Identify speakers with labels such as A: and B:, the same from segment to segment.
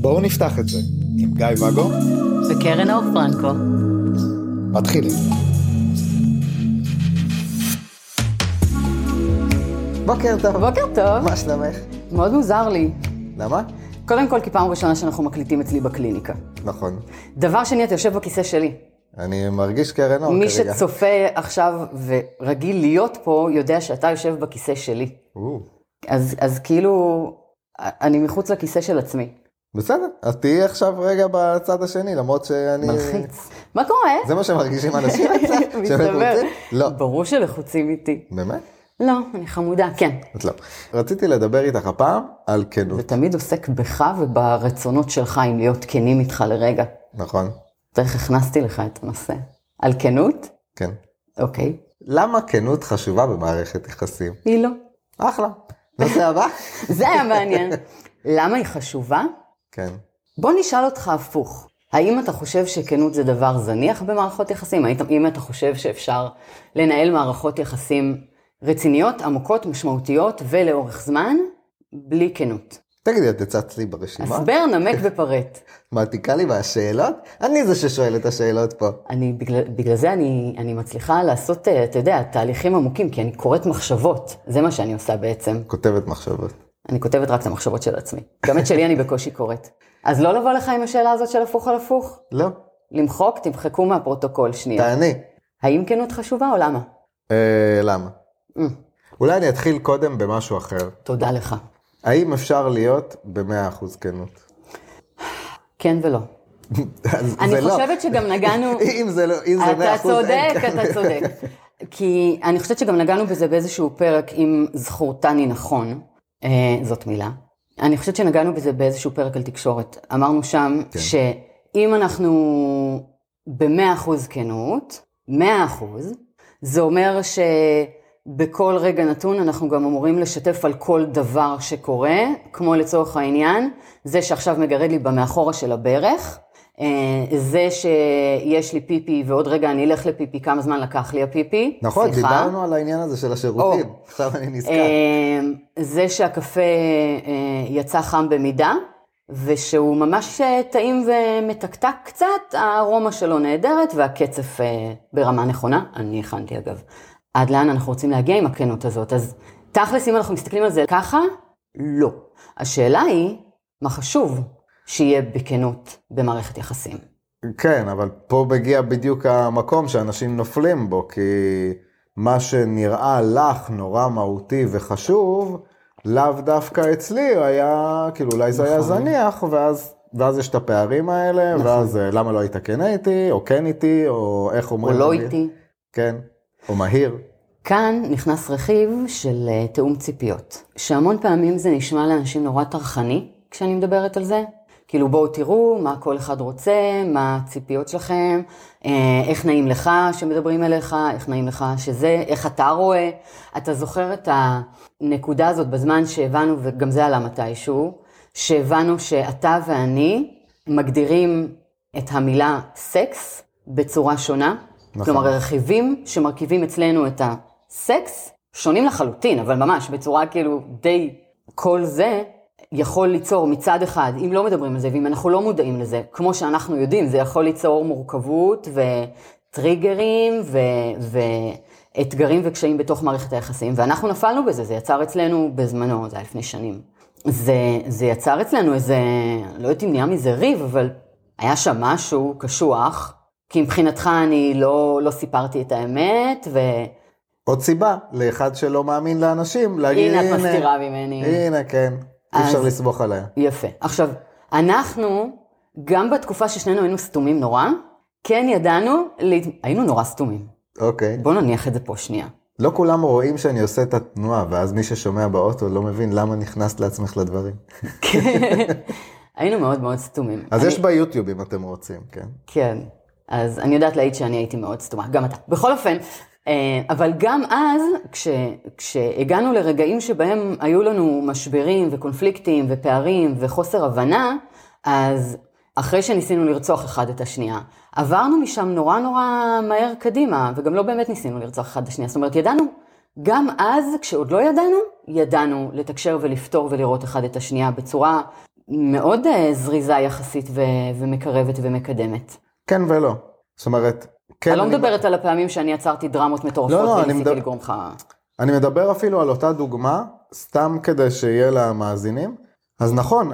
A: בואו נפתח את זה עם גיא ואגו
B: וקרן אור פרנקו.
A: מתחילים.
C: בוקר טוב.
B: בוקר טוב.
C: מה שלומך?
B: מאוד מוזר לי.
C: למה?
B: קודם כל, כי פעם ראשונה שאנחנו מקליטים אצלי בקליניקה.
C: נכון.
B: דבר שני, אתה יושב בכיסא שלי.
C: אני מרגיש קרן אור
B: מי
C: כרגע.
B: שצופה עכשיו ורגיל להיות פה, יודע שאתה יושב בכיסא שלי.
C: או,
B: אז, אז כאילו, אני מחוץ לכיסא של עצמי.
C: בסדר, אז תהיי עכשיו רגע בצד השני, למרות שאני...
B: מלחיץ. מה קורה?
C: זה מה שמרגישים אנשים
B: מסתבר.
C: לחוצים? לא.
B: ברור שלחוצים איתי.
C: באמת?
B: לא, אני חמודה, כן.
C: את לא. רציתי לדבר איתך הפעם על כנות,
B: זה תמיד עוסק בך וברצונות שלך, אם להיות כנים איתך לרגע.
C: נכון?
B: איך הכנסתי לך את הנושא. על כנות?
C: כן.
B: אוקיי.
C: למה כנות חשובה במערכת יחסים?
B: היא לא.
C: אחלה. נושא הבא?
B: זה היה מעניין. למה היא חשובה?
C: כן.
B: בוא נשאל אותך הפוך. האם אתה חושב שכנות זה דבר זניח במערכות יחסים? האם- אתה חושב שאפשר לנהל מערכות יחסים רציניות, עמוקות, משמעותיות ולאורך זמן, בלי כנות?
C: תגידי, את יצאת לי ברשימה?
B: הסבר, נמק ופרט.
C: מעתיקה לי מהשאלות? אני זה ששואל את השאלות פה.
B: אני, בגלל, בגלל זה אני, אני מצליחה לעשות, אה, אתה יודע, תהליכים עמוקים, כי אני קוראת מחשבות. זה מה שאני עושה בעצם.
C: כותבת מחשבות.
B: אני כותבת רק את המחשבות של עצמי. גם את שלי אני בקושי קוראת. אז לא לבוא לך עם השאלה הזאת של הפוך על הפוך?
C: לא.
B: למחוק, תמחקו מהפרוטוקול שנייה.
C: תעני.
B: האם כנות חשובה או למה?
C: אה, למה?
B: Mm,
C: אולי אני אתחיל קודם במשהו אחר.
B: תודה לך.
C: האם אפשר להיות ב-100% כנות?
B: כן ולא. אני
C: לא.
B: חושבת שגם נגענו...
C: אם זה לא, אם זה 100%
B: אתה צודק, אתה צודק. כי אני חושבת שגם נגענו בזה באיזשהו פרק, אם זכורתני נכון, אה, זאת מילה. אני חושבת שנגענו בזה באיזשהו פרק על תקשורת. אמרנו שם
C: כן.
B: שאם אנחנו במאה אחוז כנות, מאה אחוז, זה אומר שבכל רגע נתון אנחנו גם אמורים לשתף על כל דבר שקורה, כמו לצורך העניין, זה שעכשיו מגרד לי במאחורה של הברך, אה, זה שיש לי פיפי ועוד רגע אני אלך לפיפי, כמה זמן לקח לי הפיפי?
C: נכון,
B: סליחה.
C: דיברנו על העניין הזה של השירותים.
B: או.
C: עכשיו אני נזכר.
B: אה, זה שהקפה אה, יצא חם במידה, ושהוא ממש טעים ומתקתק קצת, הארומה שלו נהדרת והקצף ברמה נכונה, אני הכנתי אגב. עד לאן אנחנו רוצים להגיע עם הכנות הזאת? אז תכלס, אם אנחנו מסתכלים על זה ככה, לא. השאלה היא, מה חשוב שיהיה בכנות במערכת יחסים?
C: כן, אבל פה מגיע בדיוק המקום שאנשים נופלים בו, כי מה שנראה לך נורא מהותי וחשוב, לאו דווקא אצלי היה, כאילו אולי זה היה
B: נכון.
C: זניח, ואז, ואז יש את הפערים האלה,
B: נכון.
C: ואז אה, למה לא היית כן איתי, או כן איתי, או איך
B: או
C: אומרים?
B: לא
C: תמיד?
B: איתי?
C: כן, או מהיר.
B: כאן נכנס רכיב של אה, תיאום ציפיות, שהמון פעמים זה נשמע לאנשים נורא טרחני כשאני מדברת על זה. כאילו בואו תראו מה כל אחד רוצה, מה הציפיות שלכם, אה, איך נעים לך שמדברים אליך, איך נעים לך שזה, איך אתה רואה. אתה זוכר את הנקודה הזאת בזמן שהבנו, וגם זה עלה מתישהו, שהבנו שאתה ואני מגדירים את המילה סקס בצורה שונה.
C: נכון.
B: כלומר, הרכיבים שמרכיבים אצלנו את הסקס שונים לחלוטין, אבל ממש בצורה כאילו די... כל זה יכול ליצור מצד אחד, אם לא מדברים על זה ואם אנחנו לא מודעים לזה, כמו שאנחנו יודעים, זה יכול ליצור מורכבות וטריגרים ו... ואתגרים וקשיים בתוך מערכת היחסים, ואנחנו נפלנו בזה, זה יצר אצלנו בזמנו, זה היה לפני שנים. זה, זה יצר אצלנו איזה, לא יודעת אם נהיה מזה ריב, אבל היה שם משהו קשוח, כי מבחינתך אני לא, לא סיפרתי את האמת, ו...
C: עוד סיבה לאחד שלא מאמין לאנשים, להגיד
B: הנה את מסתירה ממני.
C: הנה, כן, אי אפשר לסמוך עליה.
B: יפה. עכשיו, אנחנו, גם בתקופה ששנינו היינו סתומים נורא, כן ידענו, להת... היינו נורא סתומים.
C: אוקיי.
B: בוא נניח את זה פה שנייה.
C: לא כולם רואים שאני עושה את התנועה, ואז מי ששומע באוטו לא מבין למה נכנסת לעצמך לדברים.
B: היינו מאוד מאוד סתומים.
C: אז
B: אני-
C: יש ביוטיוב אם אתם רוצים, כן?
B: כן. אז אני יודעת להעיד שאני הייתי מאוד סתומה, גם אתה. בכל אופן, אה, אבל גם אז, כש, כשהגענו לרגעים שבהם היו לנו משברים וקונפליקטים ופערים וחוסר הבנה, אז אחרי שניסינו לרצוח אחד את השנייה, עברנו משם נורא נורא מהר קדימה, וגם לא באמת ניסינו לרצוח אחד את השנייה. זאת אומרת, ידענו גם אז, כשעוד לא ידענו, ידענו לתקשר ולפתור ולראות אחד את השנייה בצורה מאוד אה, זריזה יחסית ו- ומקרבת ומקדמת.
C: כן ולא. זאת אומרת, כן...
B: אני לא מדברת על הפעמים שאני יצרתי דרמות מטורפות
C: לא, לא, אני
B: וניסיתי
C: מדבר-
B: לגרום לך...
C: אני מדבר אפילו על אותה דוגמה, סתם כדי שיהיה למאזינים. אז נכון,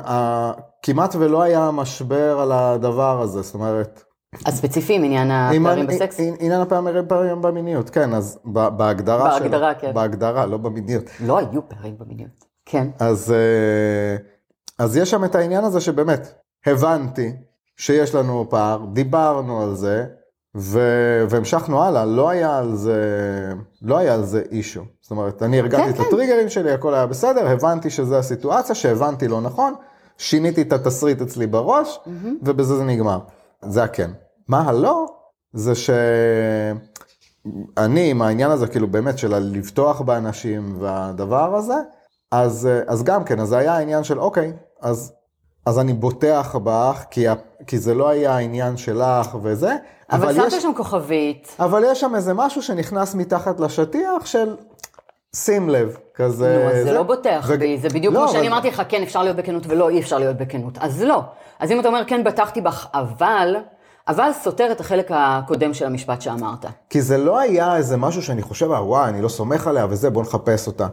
C: כמעט ולא היה משבר על הדבר הזה, זאת אומרת...
B: הספציפיים, עניין הפערים בסקס?
C: עניין הפערים פערים במיניות, כן, אז בהגדרה שלו.
B: בהגדרה, כן.
C: בהגדרה, לא במיניות.
B: לא היו פערים במיניות. כן.
C: אז, אה, אז יש שם את העניין הזה שבאמת, הבנתי שיש לנו פער, דיברנו על זה, ו... והמשכנו הלאה, לא היה על זה, לא היה על זה אישו. זאת אומרת, אני הרגעתי
B: כן,
C: את
B: כן.
C: הטריגרים שלי, הכל היה בסדר, הבנתי שזו הסיטואציה, שהבנתי לא נכון, שיניתי את התסריט אצלי בראש, ובזה זה נגמר. זה הכן. מה הלא? זה שאני, עם העניין הזה, כאילו באמת של לבטוח באנשים והדבר הזה, אז, אז גם כן, אז זה היה העניין של אוקיי, אז, אז אני בוטח בך, כי, כי זה לא היה העניין שלך וזה,
B: אבל
C: יש,
B: שמת שם כוכבית.
C: אבל יש שם איזה משהו שנכנס מתחת לשטיח של שים לב, כזה.
B: נו, אז זה לא בוטח
C: ו-
B: בי, זה בדיוק
C: לא,
B: כמו שאני
C: אבל-
B: אמרתי לך, כן, אפשר להיות בכנות ולא, אי אפשר להיות בכנות. אז לא. אז אם אתה אומר, כן, בטחתי בך, אבל, אבל סותר את החלק הקודם של המשפט שאמרת.
C: כי זה לא היה איזה משהו שאני חושב, "אה, וואי, אני לא סומך עליה וזה, בוא נחפש אותה.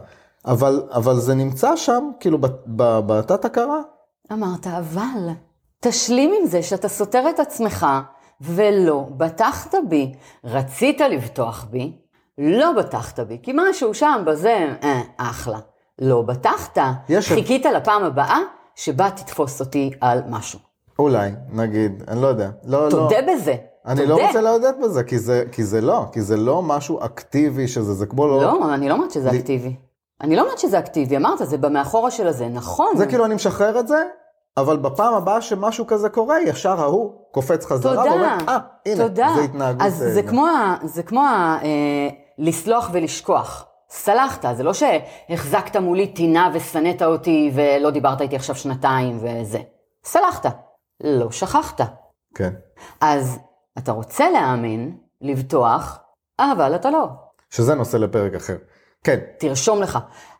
C: אבל, אבל זה נמצא שם, כאילו, ב- ב- בתת הכרה.
B: אמרת, אבל, תשלים עם זה שאתה סותר את עצמך, ולא בטחת בי. רצית לבטוח בי, לא בטחת בי, כי משהו שם בזה, אה, אחלה. לא בטחת.
C: יש-
B: חיכית לפעם הבאה שבה תתפוס אותי על משהו.
C: אולי, נגיד, אני לא יודע. לא,
B: תודה
C: לא.
B: בזה.
C: אני
B: תודה.
C: לא רוצה להודות בזה, כי זה, כי זה לא, כי זה לא משהו אקטיבי שזה, זה כמו לא...
B: לא, אני לא אומרת שזה
C: לי-
B: אקטיבי. אני לא אומרת שזה אקטיבי, אמרת, זה במאחורה של הזה, נכון.
C: זה כאילו אני משחרר את זה, אבל בפעם הבאה שמשהו כזה קורה, ישר ההוא קופץ חזרה
B: תודה,
C: ואומר, אה, הנה,
B: תודה.
C: זה התנהגות...
B: אז
C: אה,
B: זה כמו, ה- זה כמו ה, אה, לסלוח ולשכוח. סלחת, זה לא שהחזקת מולי טינה ושנאת אותי ולא דיברת איתי עכשיו שנתיים וזה. סלחת, לא שכחת.
C: כן.
B: אז אתה רוצה להאמין, לבטוח, אבל אתה לא.
C: שזה נושא לפרק אחר. כן,
B: תרשום לך.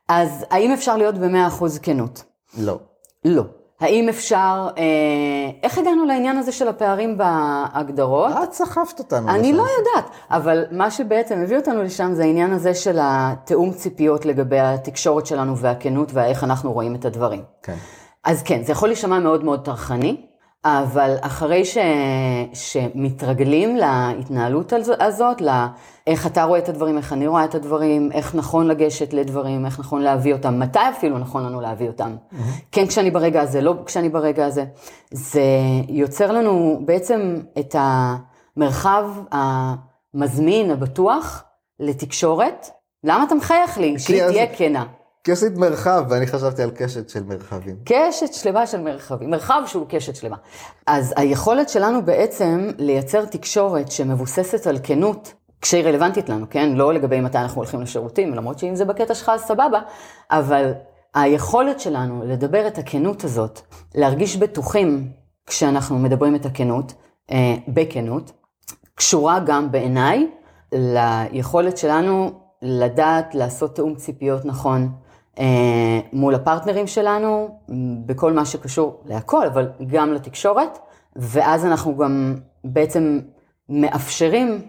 B: אז האם אפשר להיות במאה אחוז כנות?
C: לא.
B: לא. האם אפשר, אה, איך הגענו לעניין הזה של הפערים בהגדרות?
C: את סחפת אותנו.
B: אני
C: לשם.
B: לא יודעת, אבל מה שבעצם הביא אותנו לשם זה העניין הזה של התיאום ציפיות לגבי התקשורת שלנו והכנות ואיך אנחנו רואים את הדברים.
C: כן.
B: אז כן, זה יכול להישמע מאוד מאוד טרחני, אבל אחרי ש... שמתרגלים להתנהלות הז- הזאת, לאיך אתה רואה את הדברים, איך אני רואה את הדברים, איך נכון לגשת לדברים, איך נכון להביא אותם, מתי אפילו נכון לנו להביא אותם. כן כשאני ברגע הזה, לא כשאני ברגע הזה. זה יוצר לנו בעצם את המרחב המזמין, הבטוח, לתקשורת. למה אתה מחייך לי? שהיא תהיה כנה.
C: עשית מרחב, ואני חשבתי על קשת של מרחבים.
B: קשת שלמה של מרחבים, מרחב שהוא קשת שלמה. אז היכולת שלנו בעצם לייצר תקשורת שמבוססת על כנות, כשהיא רלוונטית לנו, כן? לא לגבי מתי אנחנו הולכים לשירותים, למרות שאם זה בקטע שלך אז סבבה, אבל היכולת שלנו לדבר את הכנות הזאת, להרגיש בטוחים כשאנחנו מדברים את הכנות, אה, בכנות, קשורה גם בעיניי ליכולת שלנו לדעת לעשות תיאום ציפיות נכון מול הפרטנרים שלנו, בכל מה שקשור להכל, אבל גם לתקשורת, ואז אנחנו גם בעצם מאפשרים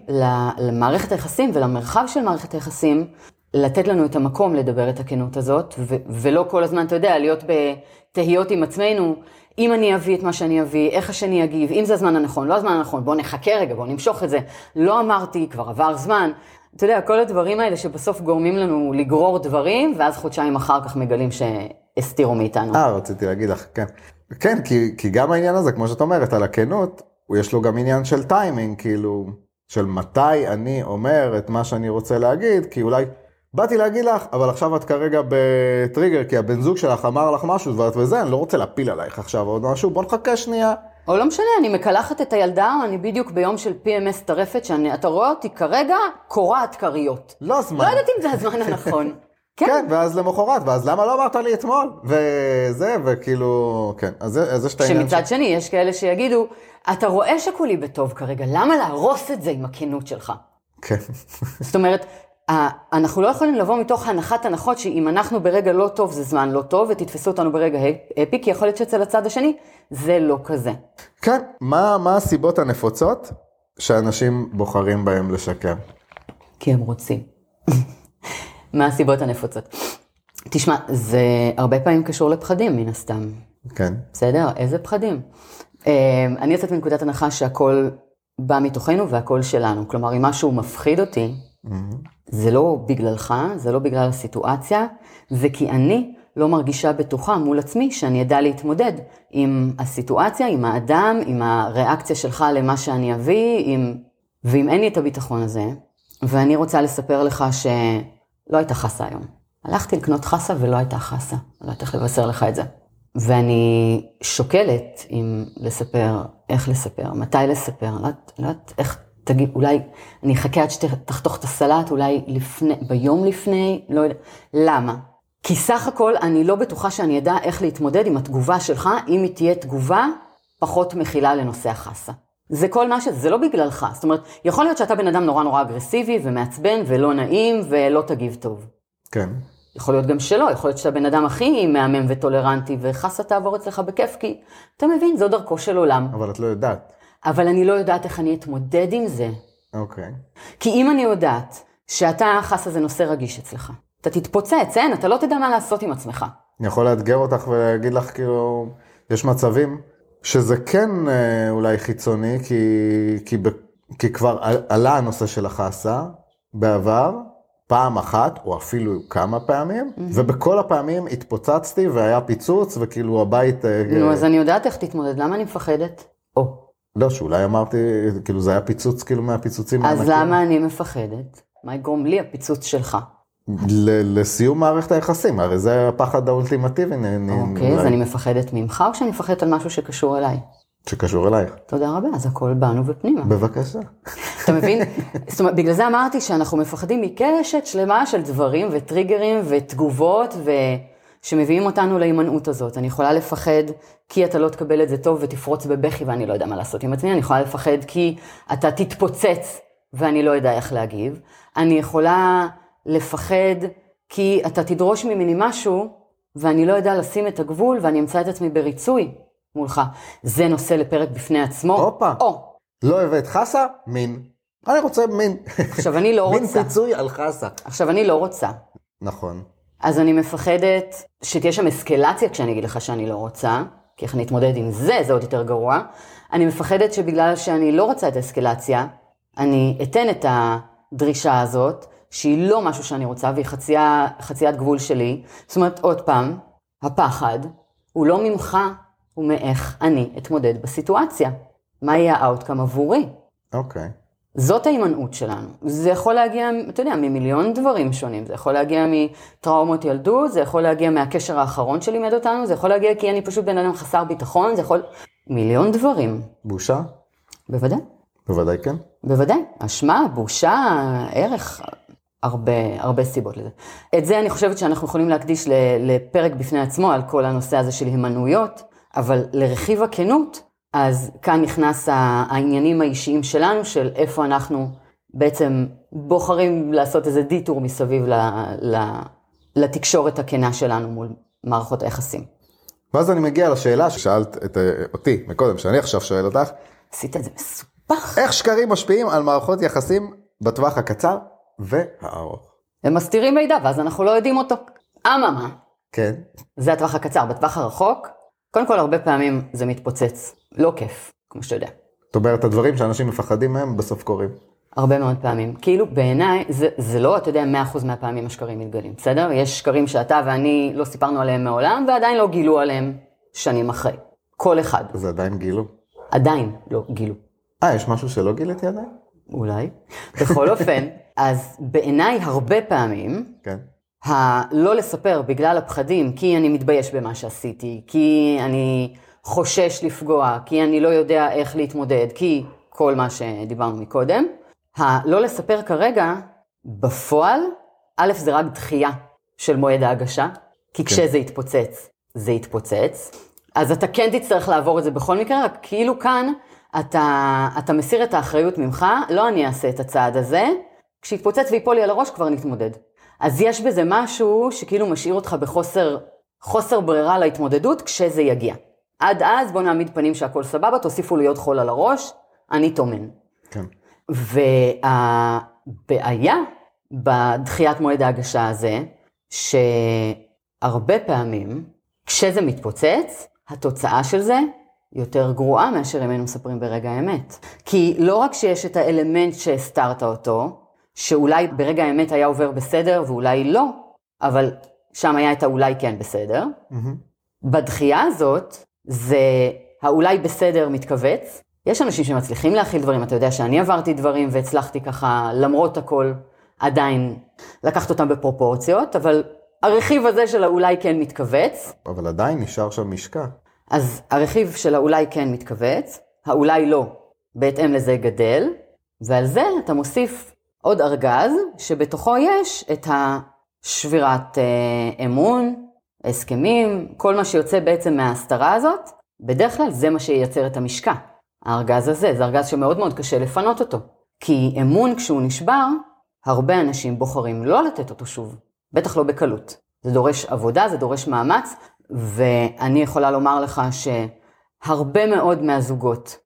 B: למערכת היחסים ולמרחב של מערכת היחסים לתת לנו את המקום לדבר את הכנות הזאת, ו- ולא כל הזמן, אתה יודע, להיות בתהיות עם עצמנו, אם אני אביא את מה שאני אביא, איך השני יגיב, אם זה הזמן הנכון, לא הזמן הנכון, בוא נחכה רגע, בוא נמשוך את זה. לא אמרתי, כבר עבר זמן. אתה יודע, כל הדברים האלה שבסוף גורמים לנו לגרור דברים, ואז חודשיים אחר כך מגלים שהסתירו מאיתנו.
C: אה, רציתי להגיד לך, כן. כן, כי, כי גם העניין הזה, כמו שאת אומרת, על הכנות, יש לו גם עניין של טיימינג, כאילו, של מתי אני אומר את מה שאני רוצה להגיד, כי אולי באתי להגיד לך, אבל עכשיו את כרגע בטריגר, כי הבן זוג שלך אמר לך משהו, ואת וזה, אני לא רוצה להפיל עלייך עכשיו עוד משהו, בוא נחכה שנייה.
B: או לא משנה, אני מקלחת את הילדה, אני בדיוק ביום של PMS טרפת, שאתה רואה אותי כרגע קורעת כריות.
C: לא הזמן.
B: לא יודעת אם זה הזמן הנכון.
C: כן,
B: כן.
C: ואז למחרת, ואז למה לא אמרת לי אתמול? וזה, וכאילו, כן, אז, אז יש את העניין
B: שמצד שני, יש כאלה שיגידו, אתה רואה שכולי בטוב כרגע, למה להרוס את זה עם הכנות שלך?
C: כן.
B: זאת אומרת, אנחנו לא יכולים לבוא מתוך הנחת הנחות שאם אנחנו ברגע לא טוב זה זמן לא טוב ותתפסו אותנו ברגע אפי, כי יכול להיות שאצל הצד השני זה לא כזה.
C: כן, מה, מה הסיבות הנפוצות שאנשים בוחרים בהם לשקר?
B: כי הם רוצים. מה הסיבות הנפוצות? תשמע, זה הרבה פעמים קשור לפחדים מן הסתם.
C: כן.
B: בסדר? איזה פחדים? אה, אני יוצאת מנקודת הנחה שהכל בא מתוכנו והכל שלנו. כלומר, אם משהו מפחיד אותי, זה לא בגללך, זה לא בגלל הסיטואציה, זה כי אני לא מרגישה בטוחה מול עצמי שאני אדע להתמודד עם הסיטואציה, עם האדם, עם הריאקציה שלך למה שאני אביא, עם... ואם אין לי את הביטחון הזה, ואני רוצה לספר לך שלא הייתה חסה היום. הלכתי לקנות חסה ולא הייתה חסה, לא יודעת איך לבשר לך את זה. ואני שוקלת אם לספר, איך לספר, מתי לספר, לא יודעת, לא איך תגיד, אולי אני אחכה עד שתחתוך את הסלט, אולי לפני, ביום לפני, לא יודע. למה? כי סך הכל אני לא בטוחה שאני אדע איך להתמודד עם התגובה שלך, אם היא תהיה תגובה פחות מכילה לנושא החסה. זה כל מה שזה, זה לא בגללך. זאת אומרת, יכול להיות שאתה בן אדם נורא נורא אגרסיבי ומעצבן ולא נעים ולא תגיב טוב.
C: כן.
B: יכול להיות גם שלא, יכול להיות שאתה בן אדם הכי מהמם וטולרנטי, וחסה תעבור אצלך בכיף, כי אתה מבין, זו דרכו של עולם.
C: אבל את לא יודעת.
B: אבל אני לא יודעת איך אני אתמודד עם זה.
C: אוקיי.
B: כי אם אני יודעת שאתה, חסה זה נושא רגיש אצלך, אתה תתפוצץ, אין, אתה לא תדע מה לעשות עם עצמך.
C: אני יכול לאתגר אותך ולהגיד לך, כאילו, יש מצבים שזה כן אה, אולי חיצוני, כי, כי, ב, כי כבר על- עלה הנושא של החסה בעבר, פעם אחת, או אפילו כמה פעמים, ובכל הפעמים התפוצצתי והיה פיצוץ, וכאילו הבית... אה,
B: נו, אז אני יודעת איך תתמודד, למה אני מפחדת?
C: לא, שאולי אמרתי, כאילו זה היה פיצוץ כאילו מהפיצוצים
B: אז
C: הענקיים.
B: למה אני מפחדת? מה יגרום לי הפיצוץ שלך?
C: ל- לסיום מערכת היחסים, הרי זה הפחד האולטימטיבי,
B: אוקיי, אז
C: אולי,
B: אני מפחדת ממך, או שאני מפחדת על משהו שקשור אליי?
C: שקשור אלייך.
B: תודה רבה, אז הכל בנו ופנימה.
C: בבקשה.
B: אתה מבין? זאת אומרת, בגלל זה אמרתי שאנחנו מפחדים מקשת שלמה של דברים וטריגרים ותגובות ו... שמביאים אותנו להימנעות הזאת. אני יכולה לפחד כי אתה לא תקבל את זה טוב ותפרוץ בבכי ואני לא יודע מה לעשות עם עצמי, אני יכולה לפחד כי אתה תתפוצץ ואני לא יודע איך להגיב. אני יכולה לפחד כי אתה תדרוש ממני משהו ואני לא יודע לשים את הגבול ואני אמצא את עצמי בריצוי מולך. זה נושא לפרק בפני עצמו.
C: הופה.
B: או,
C: לא הבאת חסה? מין. אני רוצה מין.
B: עכשיו אני לא
C: מין
B: רוצה.
C: פיצוי על חסה.
B: עכשיו, אני לא רוצה.
C: נכון.
B: אז אני מפחדת שתהיה שם אסקלציה כשאני אגיד לך שאני לא רוצה, כי איך אני אתמודד עם זה, זה עוד יותר גרוע. אני מפחדת שבגלל שאני לא רוצה את האסקלציה, אני אתן את הדרישה הזאת, שהיא לא משהו שאני רוצה, והיא חצייה, חציית גבול שלי. זאת אומרת, עוד פעם, הפחד הוא לא ממך, הוא מאיך אני אתמודד בסיטואציה. מה יהיה ה outcome עבורי?
C: אוקיי.
B: זאת ההימנעות שלנו. זה יכול להגיע, אתה יודע, ממיליון דברים שונים. זה יכול להגיע מטראומות ילדות, זה יכול להגיע מהקשר האחרון שלימד אותנו, זה יכול להגיע כי אני פשוט בן אדם חסר ביטחון, זה יכול... מיליון דברים.
C: בושה?
B: בוודאי,
C: בוודאי כן.
B: בוודאי. אשמה, בושה, ערך, הרבה, הרבה סיבות לזה. את זה אני חושבת שאנחנו יכולים להקדיש לפרק בפני עצמו על כל הנושא הזה של הימנעויות, אבל לרכיב הכנות, אז כאן נכנס העניינים האישיים שלנו, של איפה אנחנו בעצם בוחרים לעשות איזה דיטור מסביב ל- ל- לתקשורת הכנה שלנו מול מערכות היחסים.
C: ואז אני מגיע לשאלה ששאלת את, אה, אותי מקודם, שאני עכשיו שואל אותך,
B: עשית את זה מסובך.
C: איך שקרים משפיעים על מערכות יחסים בטווח הקצר והארוך?
B: הם מסתירים מידע, ואז אנחנו לא יודעים אותו. אממה,
C: כן.
B: זה הטווח הקצר. בטווח הרחוק, קודם כל הרבה פעמים זה מתפוצץ. לא כיף, כמו שאתה יודע.
C: זאת אומרת, הדברים שאנשים מפחדים מהם בסוף קורים.
B: הרבה מאוד פעמים. כאילו בעיניי, זה, זה לא, אתה יודע, 100% מהפעמים השקרים מתגלים, בסדר? יש שקרים שאתה ואני לא סיפרנו עליהם מעולם, ועדיין לא גילו עליהם שנים אחרי. כל אחד.
C: זה עדיין גילו.
B: עדיין לא גילו.
C: אה, יש משהו שלא גיליתי עדיין?
B: אולי. בכל אופן, אז בעיניי הרבה פעמים,
C: כן.
B: הלא לספר בגלל הפחדים, כי אני מתבייש במה שעשיתי, כי אני חושש לפגוע, כי אני לא יודע איך להתמודד, כי כל מה שדיברנו מקודם, הלא לספר כרגע, בפועל, א', זה רק דחייה של מועד ההגשה, כי
C: כן.
B: כשזה יתפוצץ, זה יתפוצץ. אז אתה כן תצטרך לעבור את זה בכל מקרה, רק כאילו כאן אתה, אתה מסיר את האחריות ממך, לא אני אעשה את הצעד הזה, כשיתפוצץ ויפול לי על הראש כבר נתמודד. אז יש בזה משהו שכאילו משאיר אותך בחוסר חוסר ברירה להתמודדות כשזה יגיע. עד אז בוא נעמיד פנים שהכל סבבה, תוסיפו לי עוד חול על הראש, אני טומן.
C: כן.
B: והבעיה בדחיית מועד ההגשה הזה, שהרבה פעמים כשזה מתפוצץ, התוצאה של זה יותר גרועה מאשר אם היינו מספרים ברגע האמת. כי לא רק שיש את האלמנט שהסתרת אותו, שאולי ברגע האמת היה עובר בסדר ואולי לא, אבל שם היה את האולי כן בסדר. Mm-hmm. בדחייה הזאת, זה האולי בסדר מתכווץ. יש אנשים שמצליחים להכיל דברים, אתה יודע שאני עברתי דברים והצלחתי ככה, למרות הכל, עדיין לקחת אותם בפרופורציות, אבל הרכיב הזה של האולי כן מתכווץ.
C: אבל עדיין נשאר שם משקע.
B: אז הרכיב של האולי כן מתכווץ, האולי לא, בהתאם לזה גדל, ועל זה אתה מוסיף עוד ארגז, שבתוכו יש את השבירת אה, אמון, הסכמים, כל מה שיוצא בעצם מההסתרה הזאת, בדרך כלל זה מה שייצר את המשקע. הארגז הזה, זה ארגז שמאוד מאוד קשה לפנות אותו. כי אמון כשהוא נשבר, הרבה אנשים בוחרים לא לתת אותו שוב, בטח לא בקלות. זה דורש עבודה, זה דורש מאמץ, ואני יכולה לומר לך שהרבה מאוד מהזוגות,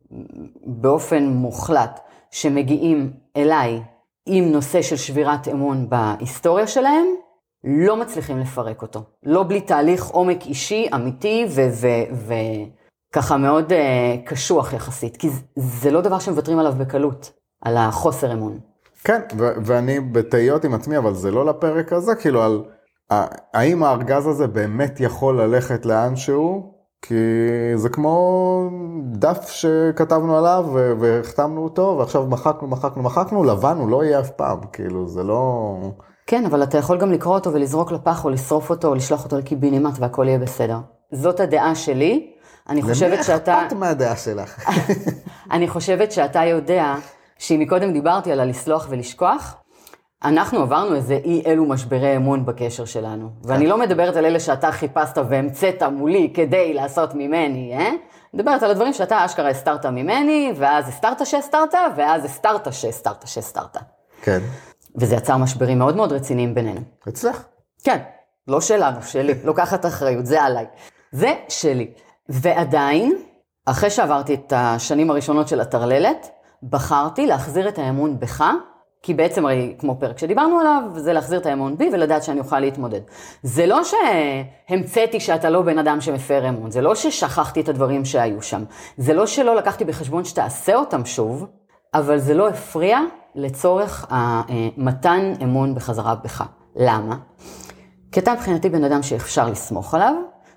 B: באופן מוחלט, שמגיעים אליי עם נושא של שבירת אמון בהיסטוריה שלהם, לא מצליחים לפרק אותו. לא בלי תהליך עומק אישי, אמיתי, וככה מאוד uh, קשוח יחסית, כי זה לא דבר שמוותרים עליו בקלות, על החוסר אמון.
C: כן, ואני בתהיות עם עצמי, אבל זה לא לפרק הזה, כאילו על האם הארגז הזה באמת יכול ללכת לאנשהו, כי זה כמו דף שכתבנו עליו והחתמנו אותו, ועכשיו מחקנו, מחקנו, מחקנו, לבן הוא לא יהיה אף פעם, כאילו זה לא...
B: כן, אבל אתה יכול גם לקרוא אותו ולזרוק לפח או לשרוף אותו או לשלוח אותו לקיבינימט והכל יהיה בסדר. זאת הדעה שלי. אני חושבת שאתה...
C: למי אכפת מהדעה שלך?
B: אני חושבת שאתה יודע שאם מקודם דיברתי על הלסלוח ולשכוח, אנחנו עברנו איזה אי אלו משברי אמון בקשר שלנו. ואני לא מדברת על אלה שאתה חיפשת והמצאת מולי כדי לעשות ממני, אה? מדברת על הדברים שאתה אשכרה הסתרת ממני, ואז הסתרת שהסתרת, ואז הסתרת שהסתרת שהסתרת.
C: כן.
B: וזה יצר משברים מאוד מאוד רציניים בינינו.
C: אצלך?
B: כן, לא שלנו, שלי. לוקחת אחריות, זה עליי. זה שלי. ועדיין, אחרי שעברתי את השנים הראשונות של הטרללת, בחרתי להחזיר את האמון בך כי בעצם הרי, כמו פרק שדיברנו עליו, זה להחזיר את האמון בי ולדעת שאני אוכל להתמודד. זה לא שהמצאתי שאתה לא בן אדם שמפר אמון, זה לא ששכחתי את הדברים שהיו שם, זה לא שלא לקחתי בחשבון שתעשה אותם שוב, אבל זה לא הפריע לצורך המתן אמון בחזרה בך. למה? כי אתה מבחינתי בן אדם שאפשר לסמוך עליו,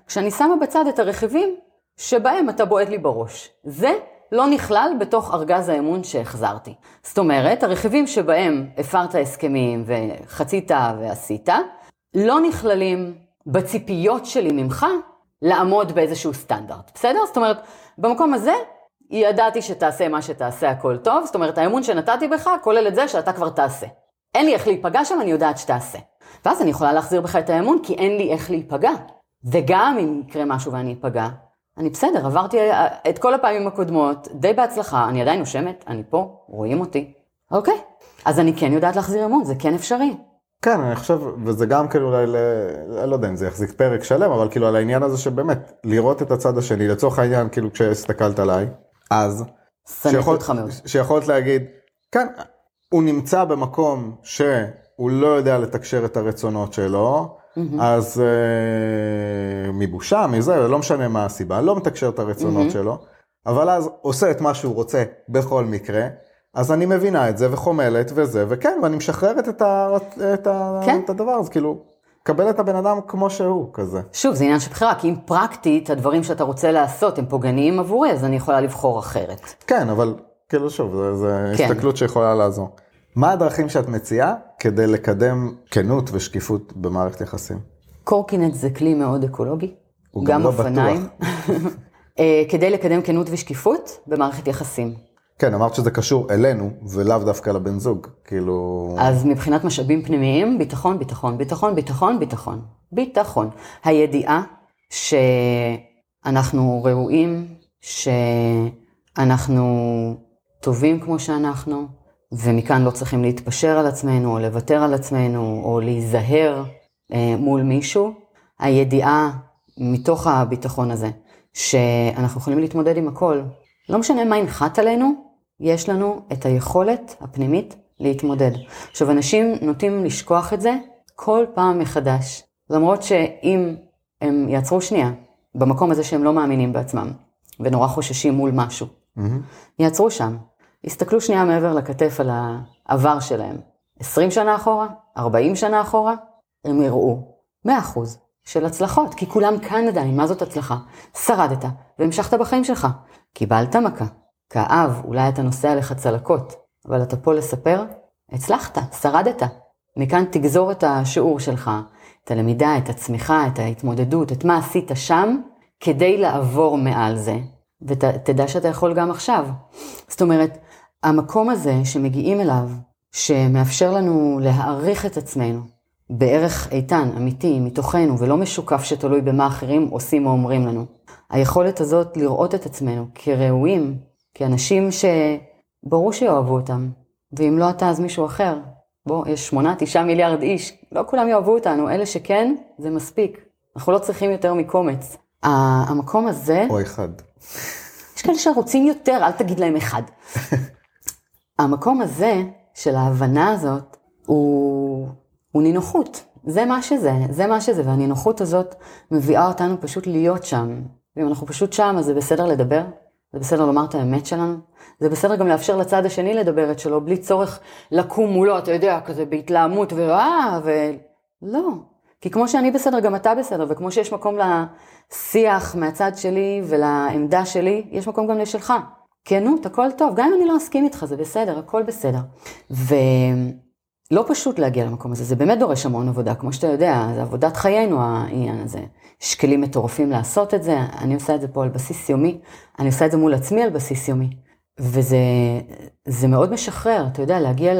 B: כשאני שמה בצד את הרכיבים שבהם אתה בועט לי בראש. זה לא נכלל בתוך ארגז האמון שהחזרתי. זאת אומרת, הרכיבים שבהם הפרת הסכמים וחצית ועשית, לא נכללים בציפיות שלי ממך לעמוד באיזשהו סטנדרט, בסדר? זאת אומרת, במקום הזה, ידעתי שתעשה מה שתעשה הכל טוב, זאת אומרת, האמון שנתתי בך כולל את זה שאתה כבר תעשה. אין לי איך להיפגע שם, אני יודעת שתעשה. ואז אני יכולה להחזיר בך את האמון, כי אין לי איך להיפגע. וגם אם יקרה משהו ואני אפגע, אני בסדר, עברתי אה, את כל הפעמים הקודמות, די בהצלחה, אני עדיין נושמת, אני פה, רואים אותי. אוקיי, אז אני כן יודעת להחזיר אמון, זה כן אפשרי.
C: כן, אני חושב, וזה גם כאילו אולי, ל... לא יודע אם זה יחזיק פרק שלם, אבל כאילו על העניין הזה שבאמת, לראות את הצד השני, לצורך העניין, כאילו כשהסתכלת עליי, אז,
B: שיכולת,
C: שיכולת להגיד, כן, הוא נמצא במקום שהוא לא יודע לתקשר את הרצונות שלו, Mm-hmm. אז uh, מבושה, מזה, לא משנה מה הסיבה, לא מתקשר את הרצונות mm-hmm. שלו, אבל אז עושה את מה שהוא רוצה בכל מקרה, אז אני מבינה את זה וחומלת וזה, וכן, ואני משחררת את, ה, את, ה, כן. את הדבר הזה, כאילו, קבל את הבן אדם כמו שהוא, כזה.
B: שוב, זה עניין של בחירה, כי אם פרקטית הדברים שאתה רוצה לעשות הם פוגעניים עבורי, אז אני יכולה לבחור אחרת.
C: כן, אבל כאילו שוב, זו כן. הסתכלות שיכולה לעזור. מה הדרכים שאת מציעה כדי לקדם כנות ושקיפות במערכת יחסים?
B: קורקינט זה כלי מאוד אקולוגי.
C: הוא גם, גם לא אופניים.
B: אה, כדי לקדם כנות ושקיפות במערכת יחסים.
C: כן, אמרת שזה קשור אלינו, ולאו דווקא לבן זוג, כאילו...
B: אז מבחינת משאבים פנימיים, ביטחון, ביטחון, ביטחון, ביטחון, ביטחון. ביטחון. הידיעה שאנחנו ראויים, שאנחנו טובים כמו שאנחנו, ומכאן לא צריכים להתפשר על עצמנו, או לוותר על עצמנו, או להיזהר אה, מול מישהו. הידיעה מתוך הביטחון הזה, שאנחנו יכולים להתמודד עם הכל. לא משנה מה ינחת עלינו, יש לנו את היכולת הפנימית להתמודד. עכשיו, אנשים נוטים לשכוח את זה כל פעם מחדש. למרות שאם הם יעצרו שנייה, במקום הזה שהם לא מאמינים בעצמם, ונורא חוששים מול משהו,
C: Mm-hmm.
B: יעצרו שם, יסתכלו שנייה מעבר לכתף על העבר שלהם. 20 שנה אחורה, 40 שנה אחורה, הם יראו 100% של הצלחות, כי כולם כאן עדיין, מה זאת הצלחה? שרדת והמשכת בחיים שלך. קיבלת מכה, כאב, אולי אתה נושא עליך צלקות, אבל אתה פה לספר, הצלחת, שרדת. מכאן תגזור את השיעור שלך, את הלמידה, את הצמיחה, את ההתמודדות, את מה עשית שם, כדי לעבור מעל זה, ותדע שאתה יכול גם עכשיו. זאת אומרת, המקום הזה שמגיעים אליו, שמאפשר לנו להעריך את עצמנו בערך איתן, אמיתי, מתוכנו, ולא משוקף שתלוי במה אחרים עושים או אומרים לנו. היכולת הזאת לראות את עצמנו כראויים, כאנשים שברור שיאהבו אותם, ואם לא אתה אז מישהו אחר. בוא, יש שמונה, תשעה מיליארד איש, לא כולם יאהבו אותנו, אלה שכן, זה מספיק. אנחנו לא צריכים יותר מקומץ. המקום הזה,
C: או אחד.
B: יש כאלה שרוצים יותר, אל תגיד להם אחד. המקום הזה, של ההבנה הזאת, הוא, הוא נינוחות. זה מה שזה, זה מה שזה, והנינוחות הזאת מביאה אותנו פשוט להיות שם. ואם אנחנו פשוט שם, אז זה בסדר לדבר, זה בסדר לומר את האמת שלנו, זה בסדר גם לאפשר לצד השני לדבר את שלו, בלי צורך לקום מולו, אתה יודע, כזה בהתלהמות, ואה, ו... לא. כי כמו שאני בסדר, גם אתה בסדר, וכמו שיש מקום לשיח מהצד שלי ולעמדה שלי, יש מקום גם לשלך. כנות, הכל טוב, גם אם אני לא אסכים איתך, זה בסדר, הכל בסדר. ולא פשוט להגיע למקום הזה, זה באמת דורש המון עבודה, כמו שאתה יודע, זה עבודת חיינו העניין הזה. יש כלים מטורפים לעשות את זה, אני עושה את זה פה על בסיס יומי, אני עושה את זה מול עצמי על בסיס יומי. וזה זה מאוד משחרר, אתה יודע, להגיע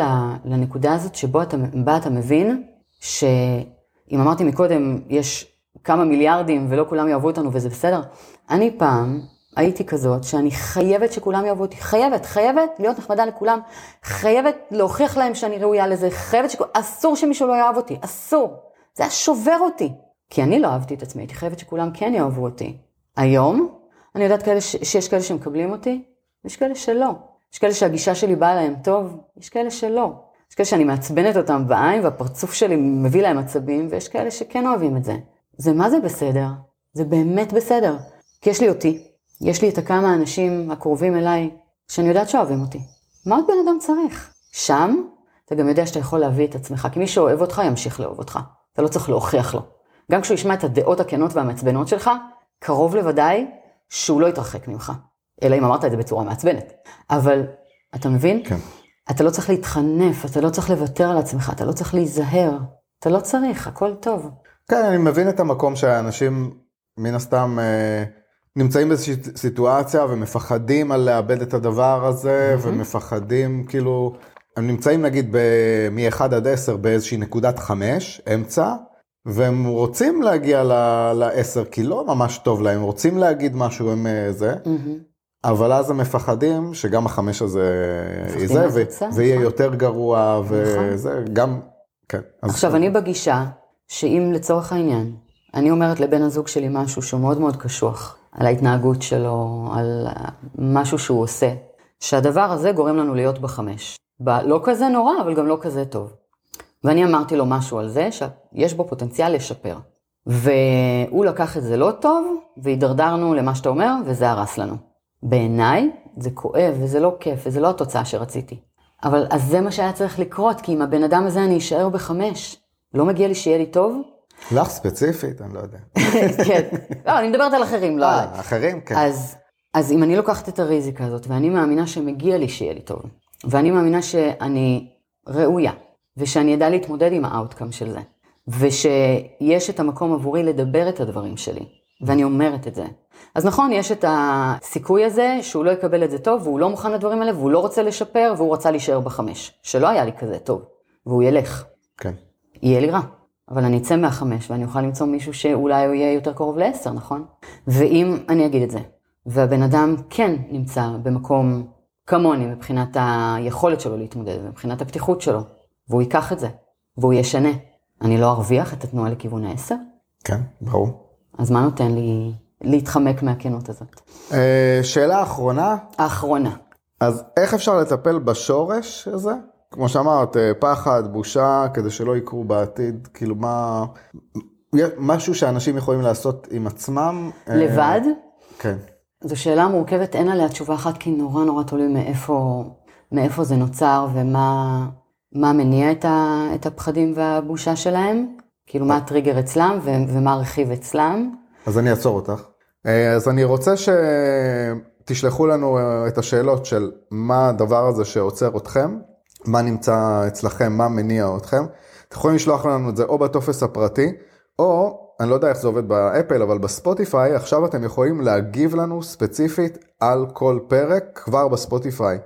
B: לנקודה הזאת שבו אתה, אתה מבין שאם אמרתי מקודם, יש כמה מיליארדים ולא כולם יאהבו אותנו וזה בסדר, אני פעם הייתי כזאת שאני חייבת שכולם יאהבו אותי, חייבת, חייבת להיות נחמדה לכולם, חייבת להוכיח להם שאני ראויה לזה, חייבת שכולם, אסור שמישהו לא יאהב אותי, אסור. זה היה שובר אותי, כי אני לא אהבתי את עצמי, הייתי חייבת שכולם כן יאהבו אותי. היום, אני יודעת כאלה ש... שיש כאלה שמקבלים אותי, ויש כאלה שלא. יש כאלה שהגישה שלי באה להם טוב, יש כאלה שלא. יש כאלה שאני מעצבנת אותם בעין והפרצוף שלי מביא להם עצבים, ויש כאלה שכן אוהבים את זה. זה מה זה בסדר? זה באמת בסדר. כי יש לי אותי, יש לי את הכמה האנשים הקרובים אליי, שאני יודעת שאוהבים אותי. מה עוד בן אדם צריך? שם, אתה גם יודע שאתה יכול להביא את עצמך, כי מי שאוהב אותך ימשיך לאהוב אותך. אתה לא צריך להוכיח לו. גם כשהוא ישמע את הדעות הכנות והמעצבנות שלך, קרוב לוודאי שהוא לא יתרחק ממך. אלא אם אמרת את זה בצורה מעצבנת. אבל, אתה מבין?
C: כן.
B: אתה לא צריך להתחנף, אתה לא צריך לוותר על עצמך, אתה לא צריך להיזהר. אתה לא צריך, הכל טוב.
C: כן, אני מבין את המקום שהאנשים מן הסתם אה, נמצאים באיזושהי סיטואציה ומפחדים על לאבד את הדבר הזה, mm-hmm. ומפחדים כאילו, הם נמצאים נגיד מ-1 עד 10 באיזושהי נקודת 5, אמצע, והם רוצים להגיע ל-10 כי לא ממש טוב להם, רוצים להגיד משהו עם אה, זה. Mm-hmm. אבל אז הם מפחדים שגם החמש הזה יזה, ויהיה
B: נכון.
C: יותר גרוע,
B: נכון.
C: וזה גם, כן.
B: עכשיו, אני בגישה שאם לצורך העניין, אני אומרת לבן הזוג שלי משהו שהוא מאוד מאוד קשוח, על ההתנהגות שלו, על משהו שהוא עושה, שהדבר הזה גורם לנו להיות בחמש. ב- לא כזה נורא, אבל גם לא כזה טוב. ואני אמרתי לו משהו על זה, שיש בו פוטנציאל לשפר. והוא לקח את זה לא טוב, והידרדרנו למה שאתה אומר, וזה הרס לנו. בעיניי זה כואב וזה לא כיף וזה לא התוצאה שרציתי. אבל אז זה מה שהיה צריך לקרות, כי עם הבן אדם הזה אני אשאר בחמש. לא מגיע לי שיהיה לי טוב?
C: לך ספציפית, אני לא יודע.
B: כן. לא, אני מדברת על אחרים, לא עליי.
C: אה, אחרים, כן.
B: אז, אז אם אני לוקחת את הריזיקה הזאת, ואני מאמינה שמגיע לי שיהיה לי טוב, ואני מאמינה שאני ראויה, ושאני אדע להתמודד עם ה outcome של זה, ושיש את המקום עבורי לדבר את הדברים שלי, ואני אומרת את זה. אז נכון, יש את הסיכוי הזה שהוא לא יקבל את זה טוב, והוא לא מוכן לדברים האלה, והוא לא רוצה לשפר, והוא רצה להישאר בחמש, שלא היה לי כזה טוב, והוא ילך.
C: כן.
B: יהיה לי רע. אבל אני אצא מהחמש ואני אוכל למצוא מישהו שאולי הוא יהיה יותר קרוב לעשר, נכון? ואם אני אגיד את זה, והבן אדם כן נמצא במקום כמוני מבחינת היכולת שלו להתמודד, מבחינת הפתיחות שלו, והוא ייקח את זה, והוא ישנה. אני לא ארוויח את התנועה לכיוון העשר?
C: כן, ברור.
B: אז מה נותן לי להתחמק מהכנות הזאת?
C: אה, שאלה אחרונה,
B: האחרונה.
C: אז איך אפשר לטפל בשורש הזה? כמו שאמרת, אה, פחד, בושה, כדי שלא יקרו בעתיד, כאילו מה... משהו שאנשים יכולים לעשות עם עצמם. אה,
B: לבד?
C: כן.
B: זו שאלה מורכבת, אין עליה תשובה אחת, כי נורא נורא תלוי מאיפה, מאיפה זה נוצר ומה מה מניע את, ה, את הפחדים והבושה שלהם, כאילו מה הטריגר אצלם ו, ומה הרכיב אצלם.
C: אז אני אעצור אותך. אה, אז אני רוצה שתשלחו לנו אה, את השאלות של מה הדבר הזה שעוצר אתכם, מה נמצא אצלכם, מה מניע אתכם. אתם יכולים לשלוח לנו את זה או בטופס הפרטי, או, אני לא יודע איך זה עובד באפל, אבל בספוטיפיי, עכשיו אתם יכולים להגיב לנו ספציפית על כל פרק כבר בספוטיפיי.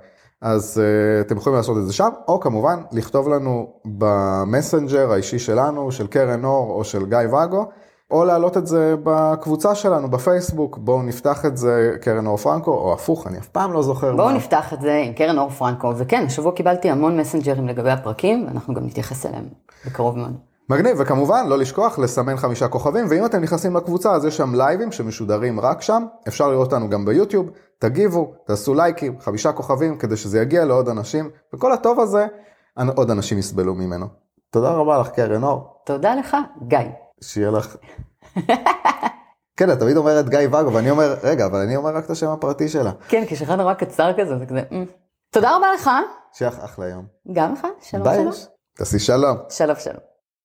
C: אז uh, אתם יכולים לעשות את זה שם, או כמובן לכתוב לנו במסנג'ר האישי שלנו, של קרן אור או של גיא ואגו, או להעלות את זה בקבוצה שלנו בפייסבוק, בואו נפתח את זה קרן אור פרנקו, או הפוך, אני אף פעם לא זוכר
B: בואו
C: מה.
B: נפתח את זה עם קרן אור פרנקו, וכן, השבוע קיבלתי המון מסנג'רים לגבי הפרקים, ואנחנו גם נתייחס אליהם בקרוב מאוד.
C: מגניב, וכמובן לא לשכוח לסמן חמישה כוכבים, ואם אתם נכנסים לקבוצה אז יש שם לייבים שמשודרים רק שם, אפשר לראות אותנו גם ביוטיוב, תגיבו, תעשו לייקים, חמישה כוכבים, כדי שזה יגיע לעוד אנשים, וכל הטוב הזה, עוד אנשים יסבלו ממנו. תודה רבה לך קרן אור,
B: תודה לך, גיא.
C: שיהיה לך... כן, את תמיד אומרת גיא ואגו, ואני אומר, רגע, אבל אני אומר רק את השם הפרטי שלה.
B: כן, כשאחד נורא קצר כזה, זה כזה... "אמ". תודה רבה לך,
C: שיהיה לך אחלה יום.
B: גם לך, שלום. שלום.
C: תעשי שלום.
B: שלום שלום.